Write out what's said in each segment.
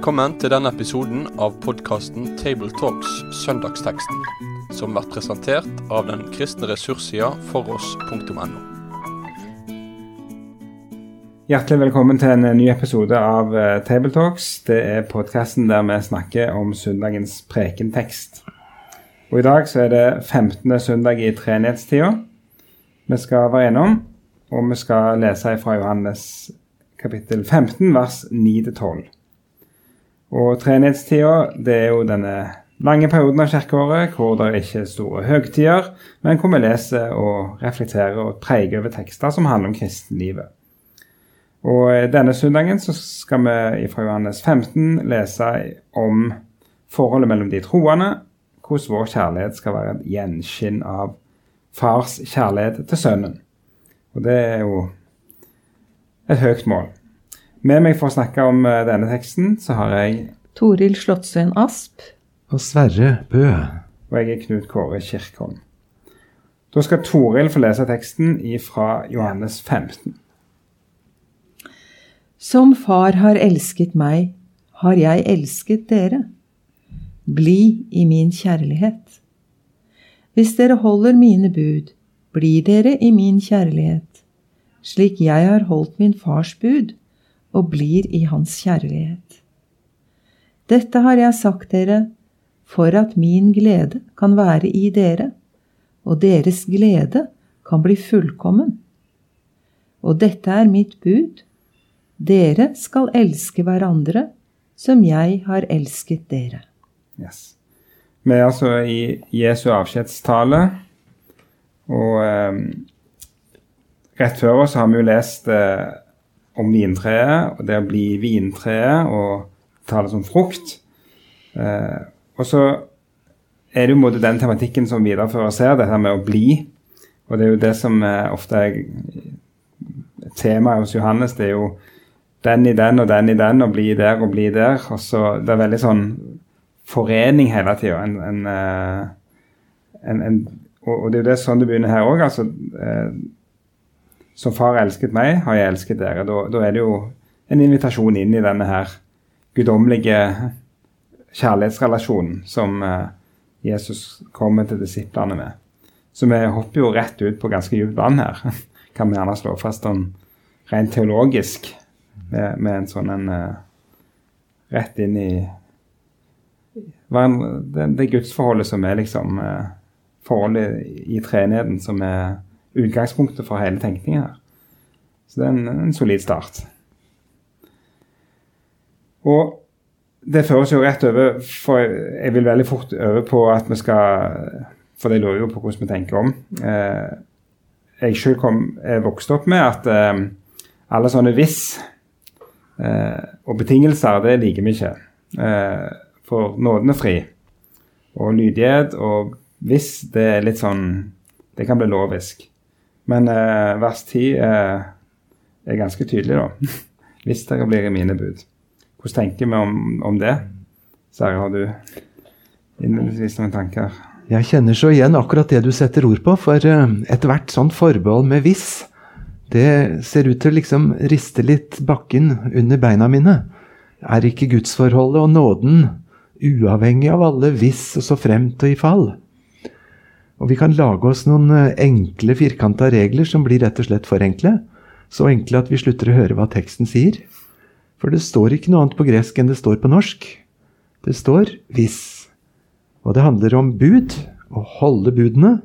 Velkommen til denne episoden av podkasten Tabletalks Søndagsteksten, som blir presentert av den kristne ressurssida foross.no. Hjertelig velkommen til en ny episode av eh, Tabletalks. Det er podkasten der vi snakker om søndagens prekentekst. Og I dag så er det 15. søndag i treenighetstida vi skal være gjennom, og vi skal lese fra Johannes kapittel 15, vers 9-12. Og treenighetstida det er jo denne lange perioden av kirkeåret hvor det ikke er store høgtider, men hvor vi leser og reflekterer og preger over tekster som handler om kristenlivet. Og Denne søndagen så skal vi fra Johannes 15 lese om forholdet mellom de troende, hvordan vår kjærlighet skal være et gjenskinn av fars kjærlighet til sønnen. Og det er jo et høyt mål. Med meg for å snakke om eh, denne teksten, så har jeg Toril Slottsøen Asp. Og Sverre Bø. Og jeg er Knut Kåre Kirkholm. Da skal Toril få lese teksten fra Johannes 15. Som Far har elsket meg, har jeg elsket dere. Bli i min kjærlighet. Hvis dere holder mine bud, blir dere i min kjærlighet, slik jeg har holdt min fars bud og blir i hans kjærlighet. Dette har jeg sagt dere for at min glede kan være i dere, og deres glede kan bli fullkommen. Og dette er mitt bud. Dere skal elske hverandre som jeg har elsket dere. Yes. Vi er altså i Jesu avskjedstale, og eh, rett før oss har vi jo lest eh, om vintreet, og det å bli vintreet og ta det som frukt. Eh, og så er det jo måte den tematikken som videreføres her, dette med å bli. Og det er jo det som eh, ofte er temaet hos Johannes. Det er jo den i den og den i den, og bli der og bli der. Og så Det er veldig sånn forening hele tida. En, en, eh, en, en, og, det er jo det sånn det begynner her òg. Altså, eh, som far elsket meg, har jeg elsket dere. Da, da, er det jo en invitasjon inn i denne her guddommelige kjærlighetsrelasjonen som uh, Jesus kommer til disiplene med. Så vi hopper jo rett ut på ganske dypt vann her, kan vi gjerne slå fast om rent teologisk, med, med en sånn en uh, Rett inn i det, det gudsforholdet som er liksom uh, Forholdet i treenigheten som er utgangspunktet for hele tenkningen her. Så det er en, en solid start. Og det føres jo rett over, for jeg vil veldig fort over på at vi skal For det lurer jo på hvordan vi tenker om. Eh, jeg selv er vokst opp med at eh, alle sånne hvis eh, og betingelser, det liker vi ikke. Eh, for nåden er fri. Og lydighet og hvis, det er litt sånn Det kan bli lovisk. Men eh, vers 10 eh, er ganske tydelig, da. Hvis dere blir i mine bud. Hvordan tenker vi om, om det? Sverre, har du innledningsvis noen tanker? Jeg kjenner så igjen akkurat det du setter ord på, for uh, ethvert sånt forbehold med 'hvis', det ser ut til å liksom riste litt bakken under beina mine. Er ikke gudsforholdet og nåden uavhengig av alle 'hvis' og så fremt og i fall? Og vi kan lage oss noen eh, enkle, firkanta regler som blir rett og slett for enkle. Så enkle at vi slutter å høre hva teksten sier. For det står ikke noe annet på gresk enn det står på norsk. Det står 'hvis'. Og det handler om bud, å holde budene.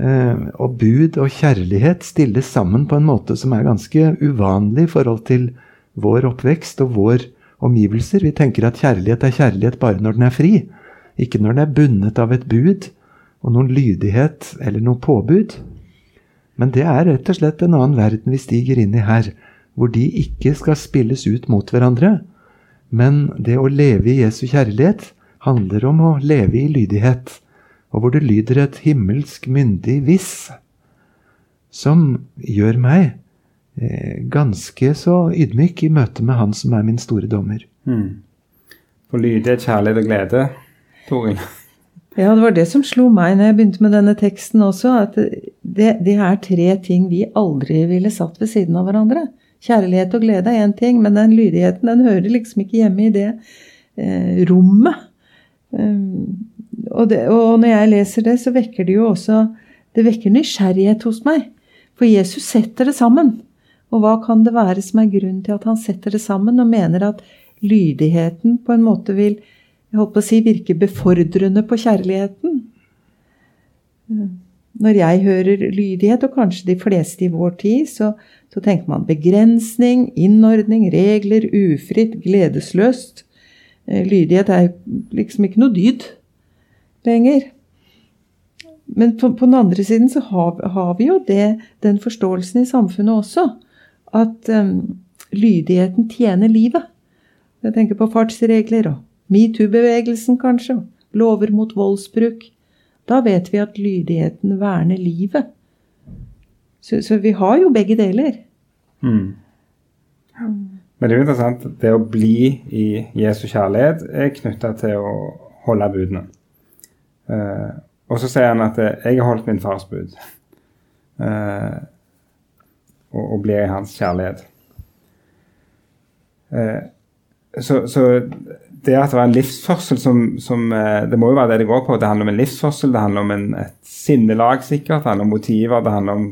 Eh, og bud og kjærlighet stilles sammen på en måte som er ganske uvanlig i forhold til vår oppvekst og vår omgivelser. Vi tenker at kjærlighet er kjærlighet bare når den er fri, ikke når den er bundet av et bud og noen lydighet eller noe påbud. Men det er rett og slett en annen verden vi stiger inn i her, hvor de ikke skal spilles ut mot hverandre. Men det å leve i Jesu kjærlighet handler om å leve i lydighet, og hvor det lyder et himmelsk myndig hvis, som gjør meg eh, ganske så ydmyk i møte med Han som er min store dommer. Mm. For lydighet, kjærlighet og glede, Toril? Ja, det var det som slo meg når jeg begynte med denne teksten også. At det, det, er tre ting vi aldri ville satt ved siden av hverandre. Kjærlighet og glede er én ting, men den lydigheten den hører liksom ikke hjemme i det eh, rommet. Um, og, det, og, når jeg leser det, så vekker det jo også Det vekker nysgjerrighet hos meg. For Jesus setter det sammen. Og hva kan det være som er grunnen til at han setter det sammen, og mener at lydigheten på en måte vil jeg holdt på å si, virke befordrende på kjærligheten? Når jeg hører lydighet, og kanskje de fleste i vår tid, så, så tenker man begrensning, innordning, regler, ufritt, gledesløst. Eh, lydighet er liksom ikke noe dyd lenger. Men på, på, den andre siden så har, har vi jo det, den forståelsen i samfunnet også. At um, lydigheten tjener livet. Jeg tenker på fartsregler og metoo-bevegelsen, kanskje. Lover mot voldsbruk. Da vet vi at lydigheten verner livet. Så, så vi har jo begge deler. Mm. Men det er jo interessant. Det å bli i Jesu kjærlighet er knytta til å holde budene. Uh, og så sier han at eh, 'jeg har holdt min fars bud', uh, og, og, blir i hans kjærlighet. Uh, så, så, det at det var en livsførsel som, som, Det må jo være det det går på. Det handler om en livsførsel, det handler om en, et sinnelag sikkert, det handler om motiver, det handler om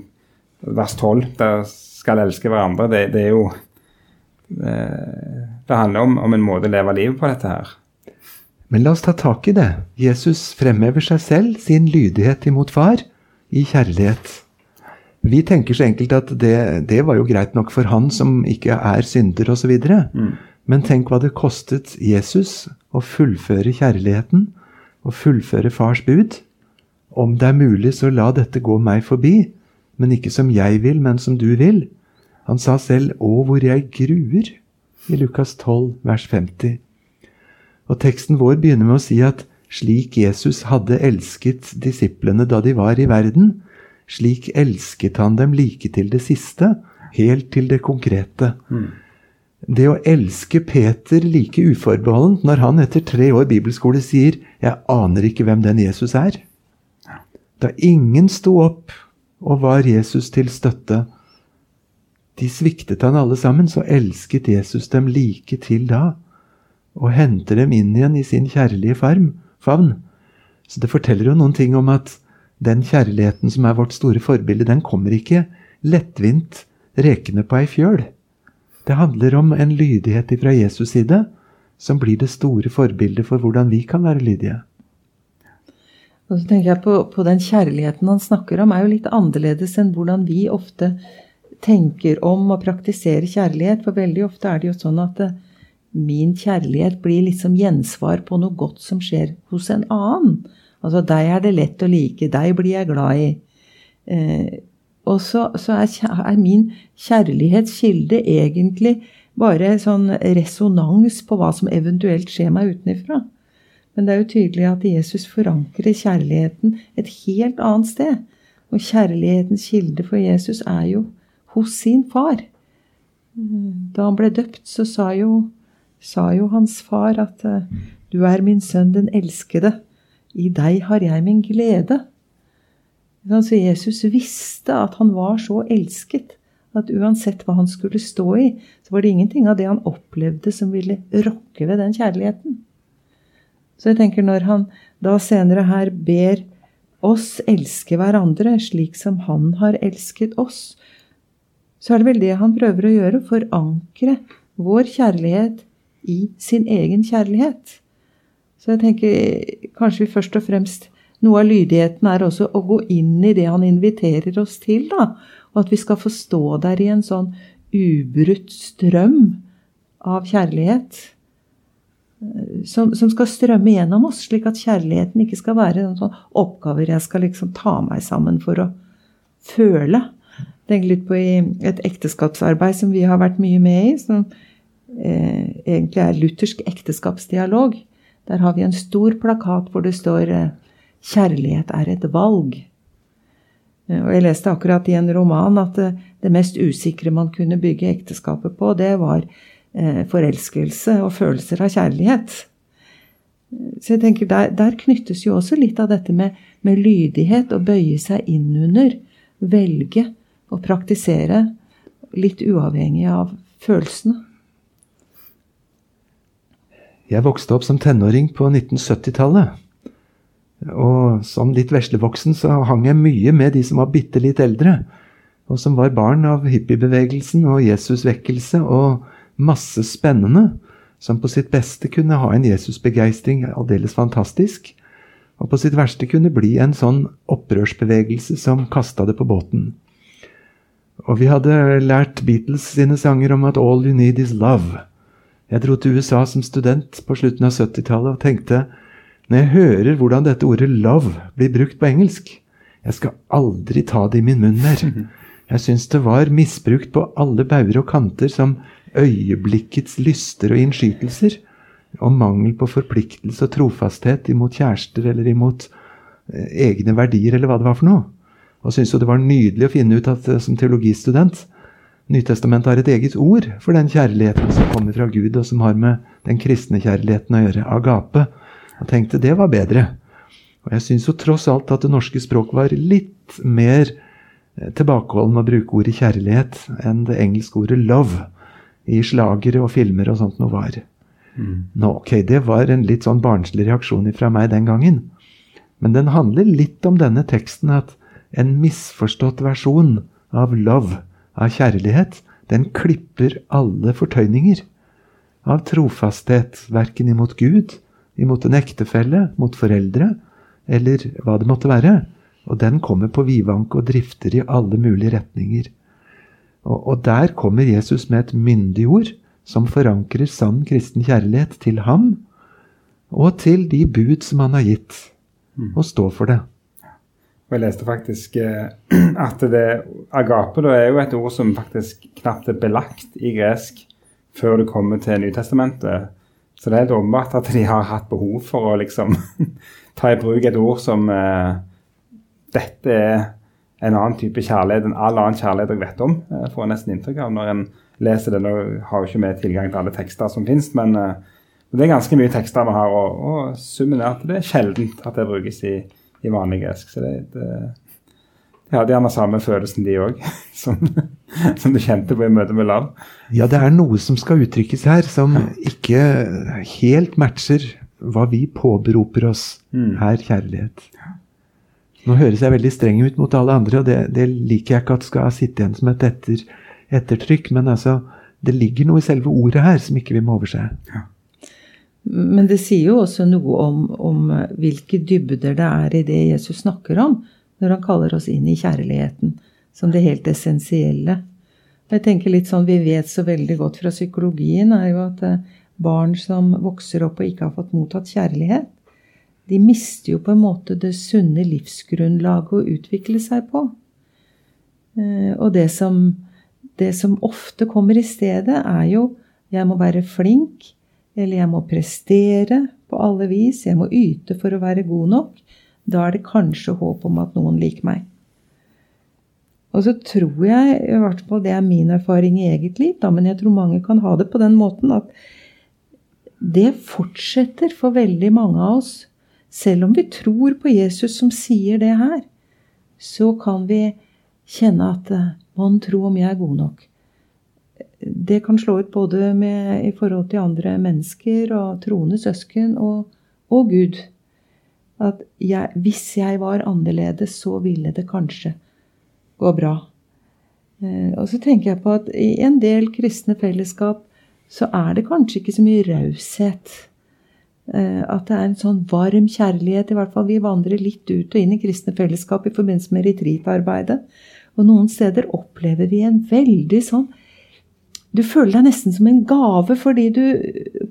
vers 12, der skal elske hverandre. Det, det er jo Det handler om, om en måte å leve livet på, dette her. Men la oss ta tak i det. Jesus fremhever seg selv, sin lydighet imot far, i kjærlighet. Vi tenker så enkelt at det, det var jo greit nok for han som ikke er synder osv. Mm. Men tenk hva det kostet Jesus å fullføre kjærligheten, å fullføre fars bud. Om det er mulig, så la dette gå meg forbi, men ikke som jeg vil, men som du vil. Han sa selv 'Å, hvor jeg gruer', i Lukas 12, vers 50. Og teksten vår begynner med å si at slik Jesus hadde elsket disiplene da de var i verden, slik elsket han dem like til det siste, helt til det konkrete. Mm. Det å elske Peter like uforbeholdent når han etter tre år bibelskole sier 'Jeg aner ikke hvem den Jesus er'. Da ingen sto opp og var Jesus til støtte, de sviktet han alle sammen, så elsket Jesus dem like til da og henter dem inn igjen i sin kjærlige farm, favn. Så det forteller jo noen ting om at den kjærligheten som er vårt store forbilde, den kommer ikke lettvint rekende på ei fjøl. Det handler om en lydighet fra Jesus' side som blir det store forbildet for hvordan vi kan være lydige. Og så tenker jeg på, på Den kjærligheten han snakker om, er jo litt annerledes enn hvordan vi ofte tenker om og praktiserer kjærlighet. For veldig ofte er det jo sånn at min kjærlighet blir liksom gjensvar på noe godt som skjer hos en annen. Altså, deg er det lett å like, deg blir jeg glad i. Eh, og så, så er, er, min kjærlighetskilde egentlig bare sånn resonans på hva som eventuelt skjer meg utenfra. Men det er jo tydelig at Jesus forankrer kjærligheten et helt annet sted. Og kjærlighetens kilde for Jesus er jo hos sin far. Da han ble døpt, så sa jo sa jo hans far at du er min sønn den elskede, i deg har jeg min glede. Så Jesus visste at han var så elsket at uansett hva han skulle stå i, så var det ingenting av det han opplevde som ville rokke ved den kjærligheten. Så jeg tenker når han da senere her ber oss elske hverandre slik som han har elsket oss, så er det vel det han prøver å gjøre, forankre vår kjærlighet i sin egen kjærlighet. Så jeg tenker kanskje vi først og fremst Noe av lydigheten er også å gå inn i det han inviterer oss til, da. Og at vi skal få stå der i en sånn ubrutt strøm av kjærlighet. Som, som, skal strømme gjennom oss, slik at kjærligheten ikke skal være en sånn oppgaver jeg skal liksom ta meg sammen for å føle. Tenk litt på et ekteskapsarbeid som vi har vært mye med i. som eh, egentlig er luthersk ekteskapsdialog. Der har vi en stor plakat hvor det står eh, 'Kjærlighet er et valg'. Eh, og jeg leste akkurat i en roman at det, det mest usikre man kunne bygge ekteskapet på, det var eh, forelskelse og følelser av kjærlighet. Så jeg tenker der, der, knyttes jo også litt av dette med, med lydighet, å bøye seg innunder, velge å praktisere litt uavhengig av følelsene. Jeg vokste opp som tenåring på 1970-tallet. Og som litt veslevoksen så hang jeg mye med de som var bitte litt eldre. Og som var barn av hippiebevegelsen og Jesusvekkelse og masse spennende. Som på sitt beste kunne ha en Jesusbegeistring aldeles fantastisk. Og på sitt verste kunne bli en sånn opprørsbevegelse som kasta det på båten. Og vi hadde lært Beatles sine sanger om at 'all you need is love'. Jeg dro til USA som student på slutten av 70-tallet og tenkte når jeg hører hvordan dette ordet 'love' blir brukt på engelsk Jeg skal aldri ta det i min munn mer. Jeg syns det var misbrukt på alle bauger og kanter som øyeblikkets lyster og innskytelser. Og mangel på forpliktelse og trofasthet imot kjærester eller imot eh, egne verdier, eller hva det var for noe. Og syntes jo det var nydelig å finne ut at eh, som teologistudent Nytestamentet har et eget ord for den kjærligheten som kommer fra Gud, og som har med den kristne kjærligheten å gjøre. Agape. Og tenkte det var bedre. Og jeg syns jo tross alt at det norske språk var litt mer eh, tilbakeholden med å bruke ordet kjærlighet enn det engelske ordet 'love' i slagere og filmer og sånt noe var. Mm. Nå, ok, Det var en litt sånn barnslig reaksjon fra meg den gangen. Men den handler litt om denne teksten at en misforstått versjon av love, av kjærlighet, den klipper alle fortøyninger. Av trofasthet, verken imot Gud imot en ektefelle, mot foreldre, eller hva det måtte være. Og den kommer på vidvanke og drifter i alle mulige retninger. Og, og der kommer Jesus med et myndig ord som forankrer sann kristen kjærlighet til ham og til de bud som han har gitt, mm. og står for det. Og Jeg leste faktisk eh, at det, agape da, er jo et ord som faktisk knapt er belagt i gresk før det kommer til Nytestamentet. Så det er helt åpenbart at de har hatt behov for å liksom ta i bruk et ord som uh, Dette er en annen type kjærlighet enn all annen kjærlighet jeg vet om. Jeg får får nesten inntrykk av når en leser det. Nå har jo ikke vi tilgang til alle tekster som finnes, men uh, det er ganske mye tekster vi har, og, og summen er at det er sjeldent at det brukes i, i vanlig gresk. Så det, det, de hadde gjerne samme følelsen, de òg, som, som, du kjente på i møte med Lav. Ja, det er noe som skal uttrykkes her, som ikke helt matcher hva vi påberoper oss mm. her kjærlighet. Nå høres jeg veldig streng ut mot alle andre, og det, det liker jeg ikke at skal sitte igjen som et etter, ettertrykk. Men altså, det ligger noe i selve ordet her som ikke vi må overse. Ja. Men det sier jo også noe om, om, hvilke dybder det er i det Jesus snakker om, når han kaller oss inn i kjærligheten som det helt essensielle. Jeg tenker litt sånn, Vi vet så veldig godt fra psykologien er jo at eh, barn som vokser opp og ikke har fått mottatt kjærlighet, de mister jo på en måte det sunne livsgrunnlaget å utvikle seg på. Eh, og det som, det som ofte kommer i stedet, er jo jeg må være flink, eller jeg må prestere på alle vis, jeg må yte for å være god nok. Da er det kanskje håp om at noen liker meg. Og så tror jeg, i hvert fall det er min erfaring i eget liv, da, men jeg tror mange kan ha det på den måten at det fortsetter for veldig mange av oss. Selv om vi tror på Jesus som sier det her, så kan vi kjenne at eh, Mon tro om jeg er god nok. Det kan slå ut både med, i forhold til andre mennesker og troende søsken og, og Gud. At jeg, hvis jeg var annerledes, så ville det kanskje gå bra. Eh, og så tenker jeg på at i en del kristne fellesskap så er det kanskje ikke så mye raushet. Eh, at det er en sånn varm kjærlighet. I hvert fall vi vandrer litt ut og inn i kristne fellesskap i forbindelse med retreatarbeidet. Og noen steder opplever vi en veldig sånn Du føler deg nesten som en gave fordi du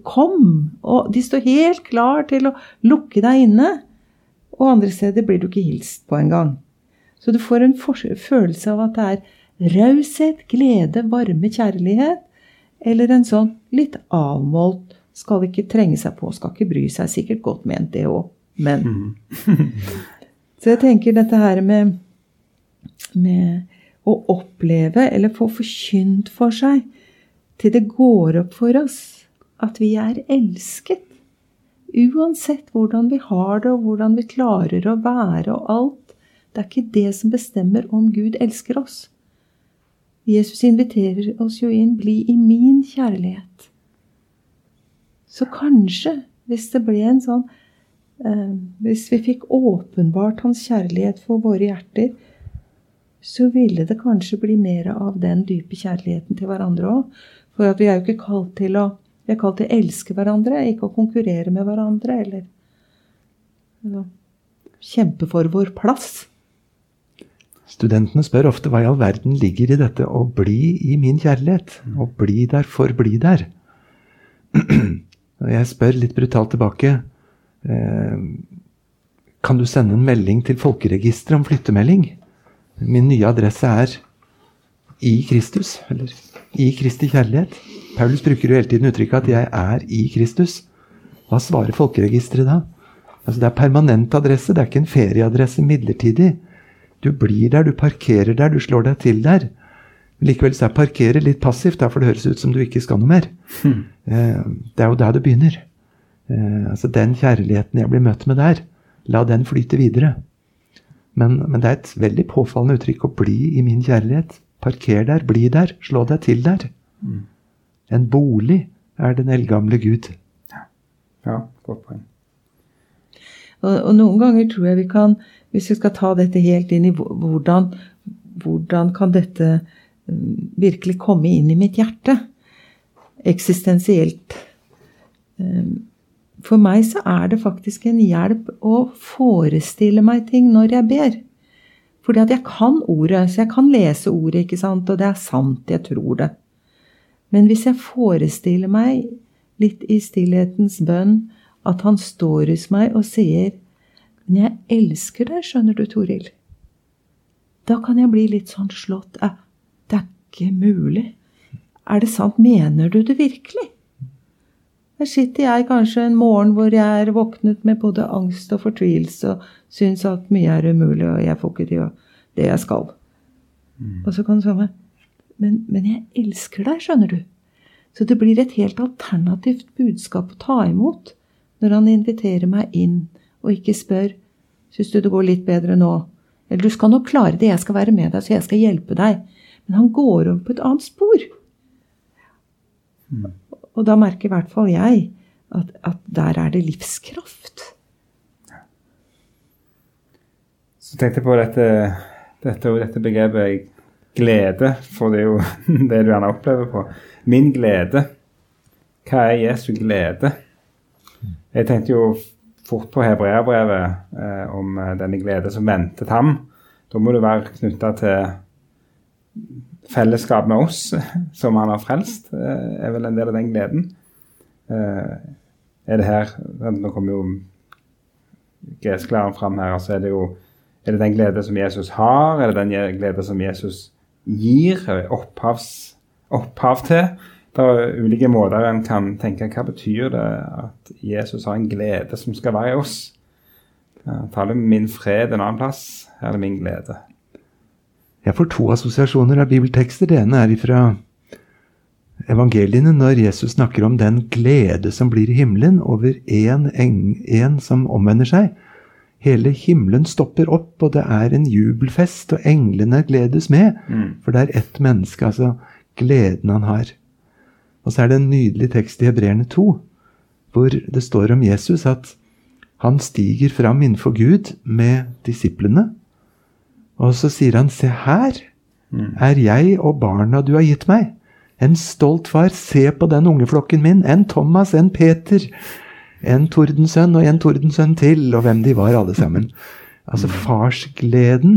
kom. Og de står helt klar til å lukke deg inne. Og andre steder blir du ikke hilst på engang. Så du får en følelse av at det er raushet, glede, varme, kjærlighet. Eller en sånn litt avmålt skal ikke trenge seg på, skal ikke bry seg. Sikkert godt ment, det òg. Men mm. Så jeg tenker dette her med, med å oppleve, eller få forkynt for seg, til det går opp for oss at vi er elsket. Uansett hvordan vi har det, og hvordan vi klarer å være og alt, det er ikke det som bestemmer om Gud elsker oss. Jesus inviterer oss jo inn 'bli i min kjærlighet'. Så kanskje, hvis det ble en sånn eh, Hvis vi fikk åpenbart hans kjærlighet for våre hjerter, så ville det kanskje bli mer av den dype kjærligheten til hverandre òg. For vi er jo ikke kalt til å vi er kalt til å elske hverandre, ikke å konkurrere med hverandre eller, ja, kjempe for vår plass. Studentene spør ofte hva i all verden ligger i dette å bli i min kjærlighet. Å bli der for bli der. Jeg spør litt brutalt tilbake eh, Kan du sende en melding til folkeregisteret om flyttemelding? Min nye adresse er i Kristus, eller i Kristi kjærlighet. Paulus bruker jo hele tiden uttrykket at 'jeg er i Kristus'. Hva svarer folkeregisteret da? Altså Det er permanent adresse, det er ikke en ferieadresse midlertidig. Du blir der, du parkerer der, du slår deg til der. Likevel så er parkere litt passivt, for det høres ut som du ikke skal noe mer. Hmm. Det er jo der det begynner. Eh, altså Den kjærligheten jeg blir møtt med der, la den flyte videre. Men, men det er et veldig påfallende uttrykk å bli i min kjærlighet. Parker der, bli der, slå deg til der. Mm. En bolig er den eldgamle Gud. Ja, ja godt poeng. Og, og, noen ganger tror jeg vi kan, hvis vi skal ta dette helt inn i hvordan, hvordan kan dette mm, virkelig komme inn i mitt hjerte? Eksistensielt. Um, for meg så er det faktisk en hjelp å forestille meg ting når jeg ber. Fordi at jeg kan ordet, så jeg kan lese ordet, ikke sant, og det er sant, jeg tror det. Men hvis jeg forestiller meg litt i stillhetens bønn at han står hos meg og sier Men jeg elsker deg, skjønner du, Toril. Da kan jeg bli litt sånn slått. Det er ikke mulig. Er det sant? Mener du det virkelig? Der sitter jeg kanskje en morgen hvor jeg er våknet med både angst og fortvilelse og syns at mye er umulig, og jeg får ikke til det jeg skal. Mm. Og så kan du si men, men jeg elsker deg, skjønner du. Så det blir et helt alternativt budskap å ta imot når han inviterer meg inn og ikke spør Syns du det går litt bedre nå? Eller du skal nok klare det, jeg skal være med deg, så jeg skal hjelpe deg. Men han går over på et annet spor. Mm. Og da merker i hvert fall jeg at, at der er det livskraft. Så tenkte jeg på dette, dette, dette begrepet glede, for det er jo det du gjerne opplever på. Min glede. Hva er Jesu glede? Jeg tenkte jo fort på hebreerbrevet eh, om eh, denne glede som ventet ham. Da må det være knytta til fellesskap med oss som han har frelst, eh, er vel en del av den gleden. Eh, er det her Nå kommer jo gresklæren fram her. altså er det jo er det den glede som Jesus har? Er det den glede som Jesus gir? Opphavs, opphav til? Det er ulike måter en kan tenke hva betyr det at Jesus har en glede som skal være i oss. Taler min fred en annen plass. Her er det min glede. Jeg får to assosiasjoner av bibeltekster. Det ene er fra evangeliene, når Jesus snakker om den glede som blir i himmelen over én som omvender seg. Hele himmelen stopper opp, og det er en jubelfest, og englene gledes med. Mm. For det er ett menneske, altså gleden han har. Og så er det en nydelig tekst i Hebreerne 2, hvor det står om Jesus at han stiger fram innenfor Gud med disiplene. Og så sier han, se her mm. er jeg og barna du har gitt meg. En stolt far, se på den ungeflokken min. En Thomas, en Peter, en tordensønn og en tordensønn til, og hvem de var alle sammen. Altså mm. farsgleden.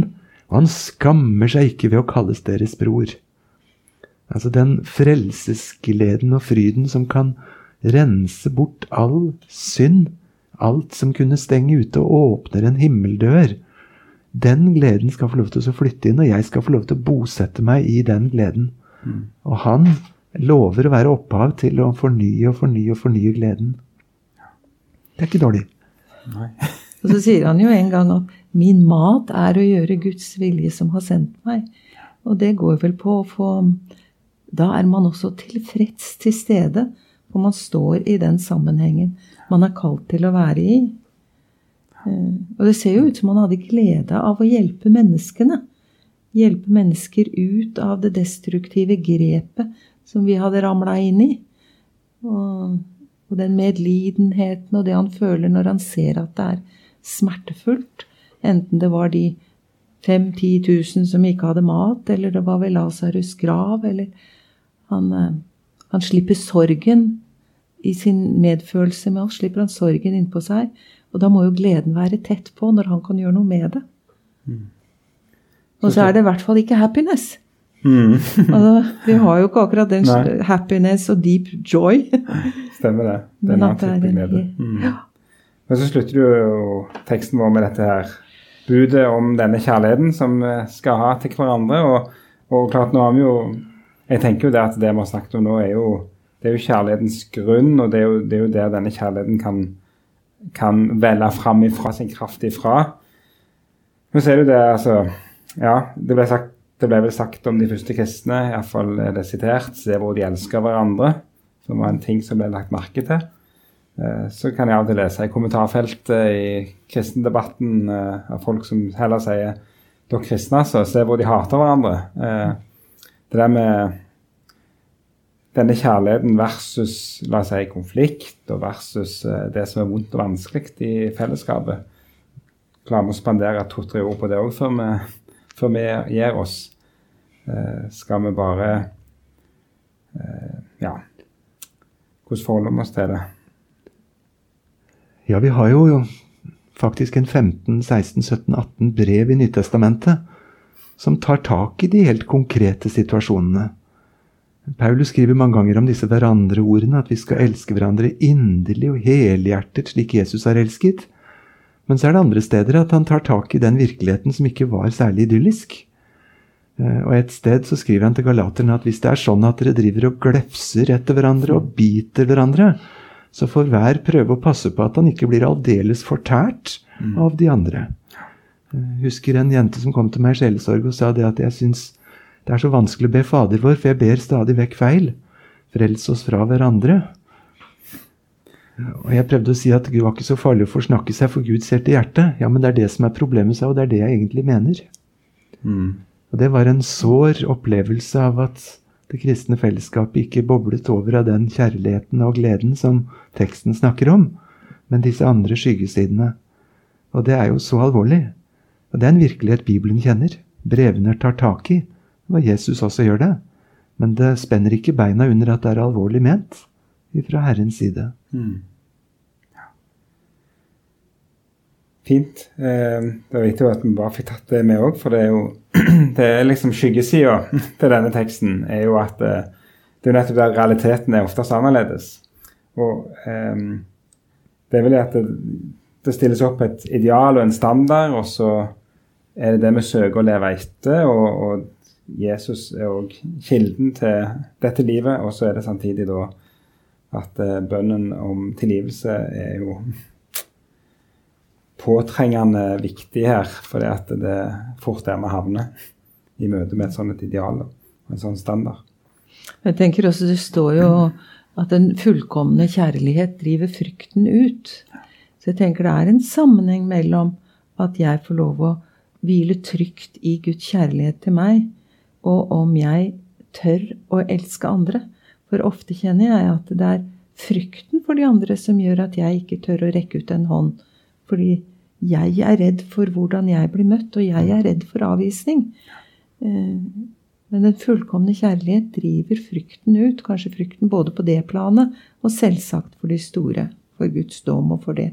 Og han skammer seg ikke ved å kalles deres bror. Altså den frelsesgleden og fryden som kan rense bort all synd, alt som kunne stenge ute, og åpner en himmeldør den gleden skal få lov til å flytte inn, og jeg skal få lov til å bosette meg i den gleden. Mm. Og han lover å være opphav til å fornye og fornye og fornye gleden. Det er ikke dårlig. Nei. og så sier han jo en gang at 'min mat er å gjøre Guds vilje som har sendt meg'. Og det går vel på å få Da er man også tilfreds til stede, for man står i den sammenhengen man er kalt til å være i. Eh, og det ser jo ut som han hadde glede av å hjelpe menneskene hjelpe mennesker ut av det destruktive grepet som vi hadde ramla inn i. Og, og den medlidenheten og det han føler når han ser at det er smertefullt. Enten det var de 5000-10 000 som ikke hadde mat, eller det var ved Lasarus' grav, eller han, eh, han slipper sorgen i sin medfølelse med oss, slipper han sorgen innpå seg. Og da må jo gleden være tett på når han kan gjøre noe med det. Mm. Og så er det i hvert fall ikke happiness. Mm. altså, vi har jo ikke akkurat den Nei. happiness og deep joy. Stemmer det. Den Men at det er mm. ja. Men så slutter jo teksten vår med dette her budet om denne kjærligheten som vi skal ha til hverandre. Og, og, klart, nå har vi jo Jeg tenker jo det at det vi har snakket om nå, er jo, det er jo kjærlighetens grunn, og det er jo, det er jo der denne kjærligheten kan, kan velle fram ifra sin kraft ifra. Men så er det jo det, altså Ja, det ble, sagt, det ble vel sagt om de første kristne, iallfall er det sitert, se hvor de elsker hverandre, som var en ting som ble lagt merke til. Eh, så kan jeg av og til lese i kommentarfeltet i kristendebatten eh, av folk som heller sier dere kristne, altså, se hvor de hater hverandre. Eh, det der med denne kjærligheten versus la oss si, konflikt og versus det som er vondt og vanskelig i fellesskapet. Klarer vi å spandere to-tre ord på det òg før, vi gir oss? Skal vi bare Ja, hvordan forholder vi oss til det? Ja, vi har jo faktisk en 15, 16, 17, 18 brev i Nyttestamentet som tar tak i de helt konkrete situasjonene. Paulus skriver mange ganger om disse hverandre-ordene, at vi skal elske hverandre inderlig og helhjertet, slik Jesus har elsket. Men så er det andre steder at han tar tak i den virkeligheten som ikke var særlig idyllisk. Eh, og Et sted så skriver han til galaterne at hvis det er sånn at dere driver og glefser etter hverandre og biter hverandre, så får hver prøve å passe på at han ikke blir aldeles fortært mm. av de andre. Jeg husker en jente som kom til meg i sjelesorg og sa det at jeg syns det er så vanskelig å be Fader vår, for jeg ber stadig vekk feil. Frels oss fra hverandre. Og Jeg prøvde å si at Gud var ikke så farlig å forsnakke seg, for Gud ser til hjertet. Ja, men det er det som er problemet, sa og det er det jeg egentlig mener. Mm. Og Det var en sår opplevelse av at det kristne fellesskapet ikke boblet over av den kjærligheten og gleden som teksten snakker om, men disse andre skyggesidene. Og det er jo så alvorlig. Og det er en virkelighet Bibelen kjenner. Brevene tar tak i, og Jesus også gjør det. Men det spenner ikke beina under at det er alvorlig ment fra Herrens side. Mm. Fint. Da det er viktig at vi bare fikk tatt det med òg, for det er jo det er liksom skyggesida til denne teksten er jo at eh, det er nettopp der realiteten er oftest annerledes. Og um, det er vel at det, det, stilles opp et ideal og en standard, og så er det det vi søker å leve etter. Og, og Jesus er òg kilden til dette livet, og så er det samtidig da at uh, bønnen om tilgivelse er jo påtrengende viktig her, fordi at det fort der vi havner i møte med et sånt ideal og en sånn standard. Jeg tenker også Det står jo at den fullkomne kjærlighet driver frykten ut. Så jeg tenker det er en sammenheng mellom at jeg får lov å hvile trygt i Guds kjærlighet til meg, og om jeg tør å elske andre. For ofte kjenner jeg at det er frykten for de andre som gjør at jeg ikke tør å rekke ut en hånd. Fordi jeg er redd for hvordan jeg blir møtt, og jeg er redd for avvisning. Eh, men den fullkomne kjærlighet driver frykten ut. Kanskje frykten både på det planet og selvsagt for de store. For Guds dom og for det.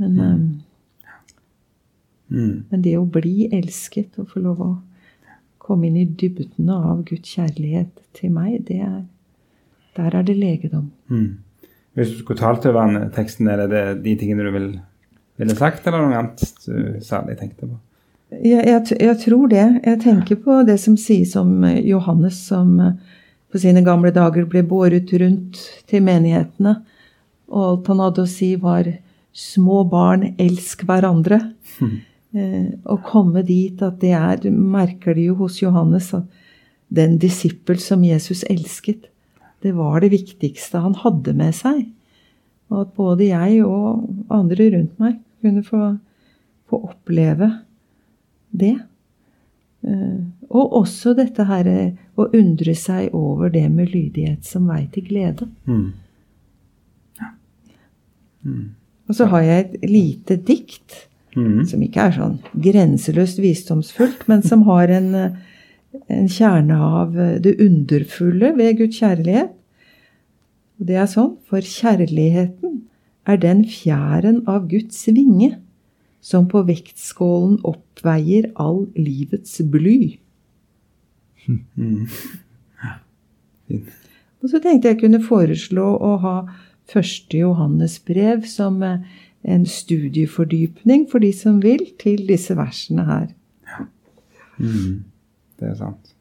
Men, mm. mm. men det å bli elsket og få lov å komme inn i dybdene av Guds kjærlighet til meg, det er, der er det legedom. Mm. Hvis du skulle talt over teksten, er det de tingene du vil ville sagt, eller noe annet du særlig tenkte på? Jeg, jeg, jeg, tror det. Jeg tenker på det som sies om eh, Johannes, som eh, på sine gamle dager ble båret rundt til menighetene. Og alt han hadde å si, var 'små barn, elsk hverandre'. Mm. Eh, å komme dit at det er Du merker det jo hos Johannes at den disippel som Jesus elsket, det var det viktigste han hadde med seg. Og at både jeg og andre rundt meg kunne få, få oppleve det. Eh, og også dette her eh, å undre seg over det med lydighet som vei til glede. Mm. Og så har jeg et lite dikt Mm. som ikke er sånn grenseløst visdomsfullt, men som har en, eh, en kjerne av det underfulle ved Guds kjærlighet. Og det er sånn, for kjærligheten er den fjæren av Guds vinge som på vektskålen oppveier all livets bly. Mm. Ja. Og så tenkte jeg kunne foreslå å ha første Johannes brev som eh, en studiefordypning for de som vil, til disse versene her. Mm. Det er sant.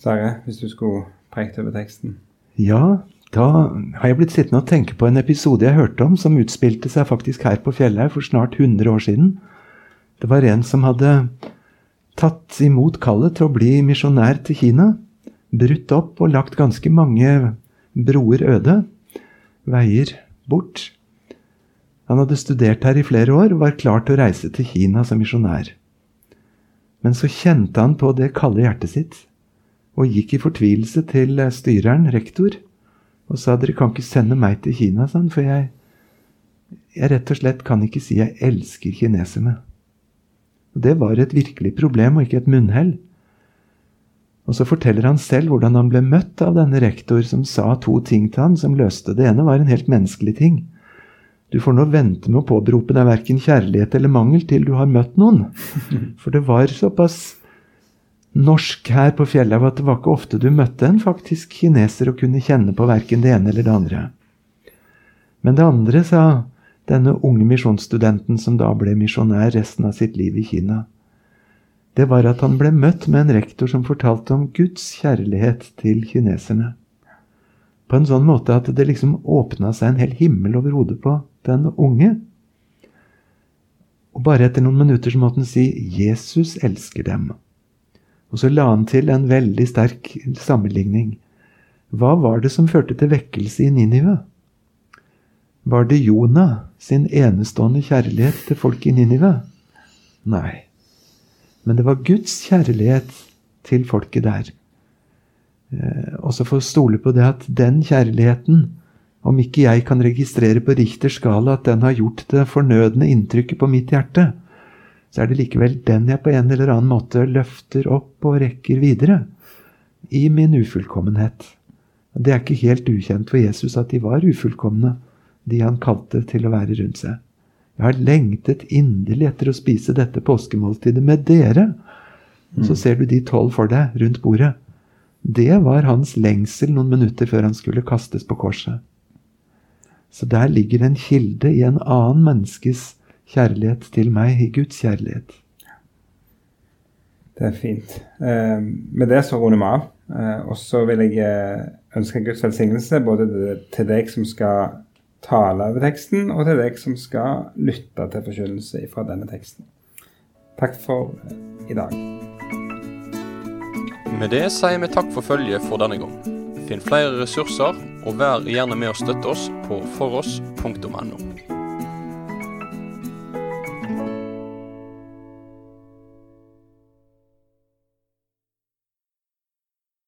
Sverre, hvis du skulle prekt over teksten. Ja, da har jeg blitt sittende og tenke på en episode jeg hørte om, som utspilte seg faktisk her på Fjellhaug for snart 100 år siden. Det var en som hadde tatt imot kallet til å bli misjonær til Kina. Brutt opp og lagt ganske mange broer øde. Veier bort. Han hadde studert her i flere år og var klar til å reise til Kina som misjonær. Men så kjente han på det kalde hjertet sitt, og gikk i fortvilelse til styreren, rektor, og sa dere kan ikke sende meg til Kina, han, for jeg, jeg rett og slett kan ikke si jeg elsker kineserne. Og Det var et virkelig problem, og ikke et munnhell. Og så forteller han selv hvordan han ble møtt av denne rektor som sa to ting til han som løste det. ene var en helt menneskelig ting. Du får nå vente med å påberope deg verken kjærlighet eller mangel til du har møtt noen. For det var såpass norsk her på fjellet var at det var ikke ofte du møtte en faktisk kineser og kunne kjenne på verken det ene eller det andre. Men det andre, sa denne unge misjonsstudenten som da ble misjonær resten av sitt liv i Kina, det var at han ble møtt med en rektor som fortalte om Guds kjærlighet til kineserne. På en sånn måte at det liksom åpna seg en hel himmel over hodet på den unge. Og bare etter noen minutter så måtte han si 'Jesus elsker dem'. Og så la han til en veldig sterk sammenligning. Hva var det som førte til vekkelse i Ninive? Var det Jonah sin enestående kjærlighet til folk i Ninive? Nei. Men det var Guds kjærlighet til folket der. Eh, også få stole på det at den kjærligheten, om ikke jeg kan registrere på Richters skala at den har gjort det fornødne inntrykket på mitt hjerte, så er det likevel den jeg på en eller annen måte løfter opp og rekker videre. I min ufullkommenhet. Det er ikke helt ukjent for Jesus at de var ufullkomne, de han kalte til å være rundt seg. Jeg har lengtet inderlig etter å spise dette påskemåltidet med dere. Så ser du de tolv for deg rundt bordet. Det var hans lengsel noen minutter før han skulle kastes på korset. Så der ligger en kilde i en annen menneskes kjærlighet til meg, i Guds kjærlighet. Det er fint. Eh, med det så runder vi av. Eh, og så vil jeg eh, ønske Guds velsignelse både til deg som skal tale over teksten, og til deg som skal lytte til forkynnelse fra denne teksten. Takk for i dag. Med det sier vi takk for følget for denne gang. Finn flere ressurser, og vær gjerne med å støtte oss på foross.no.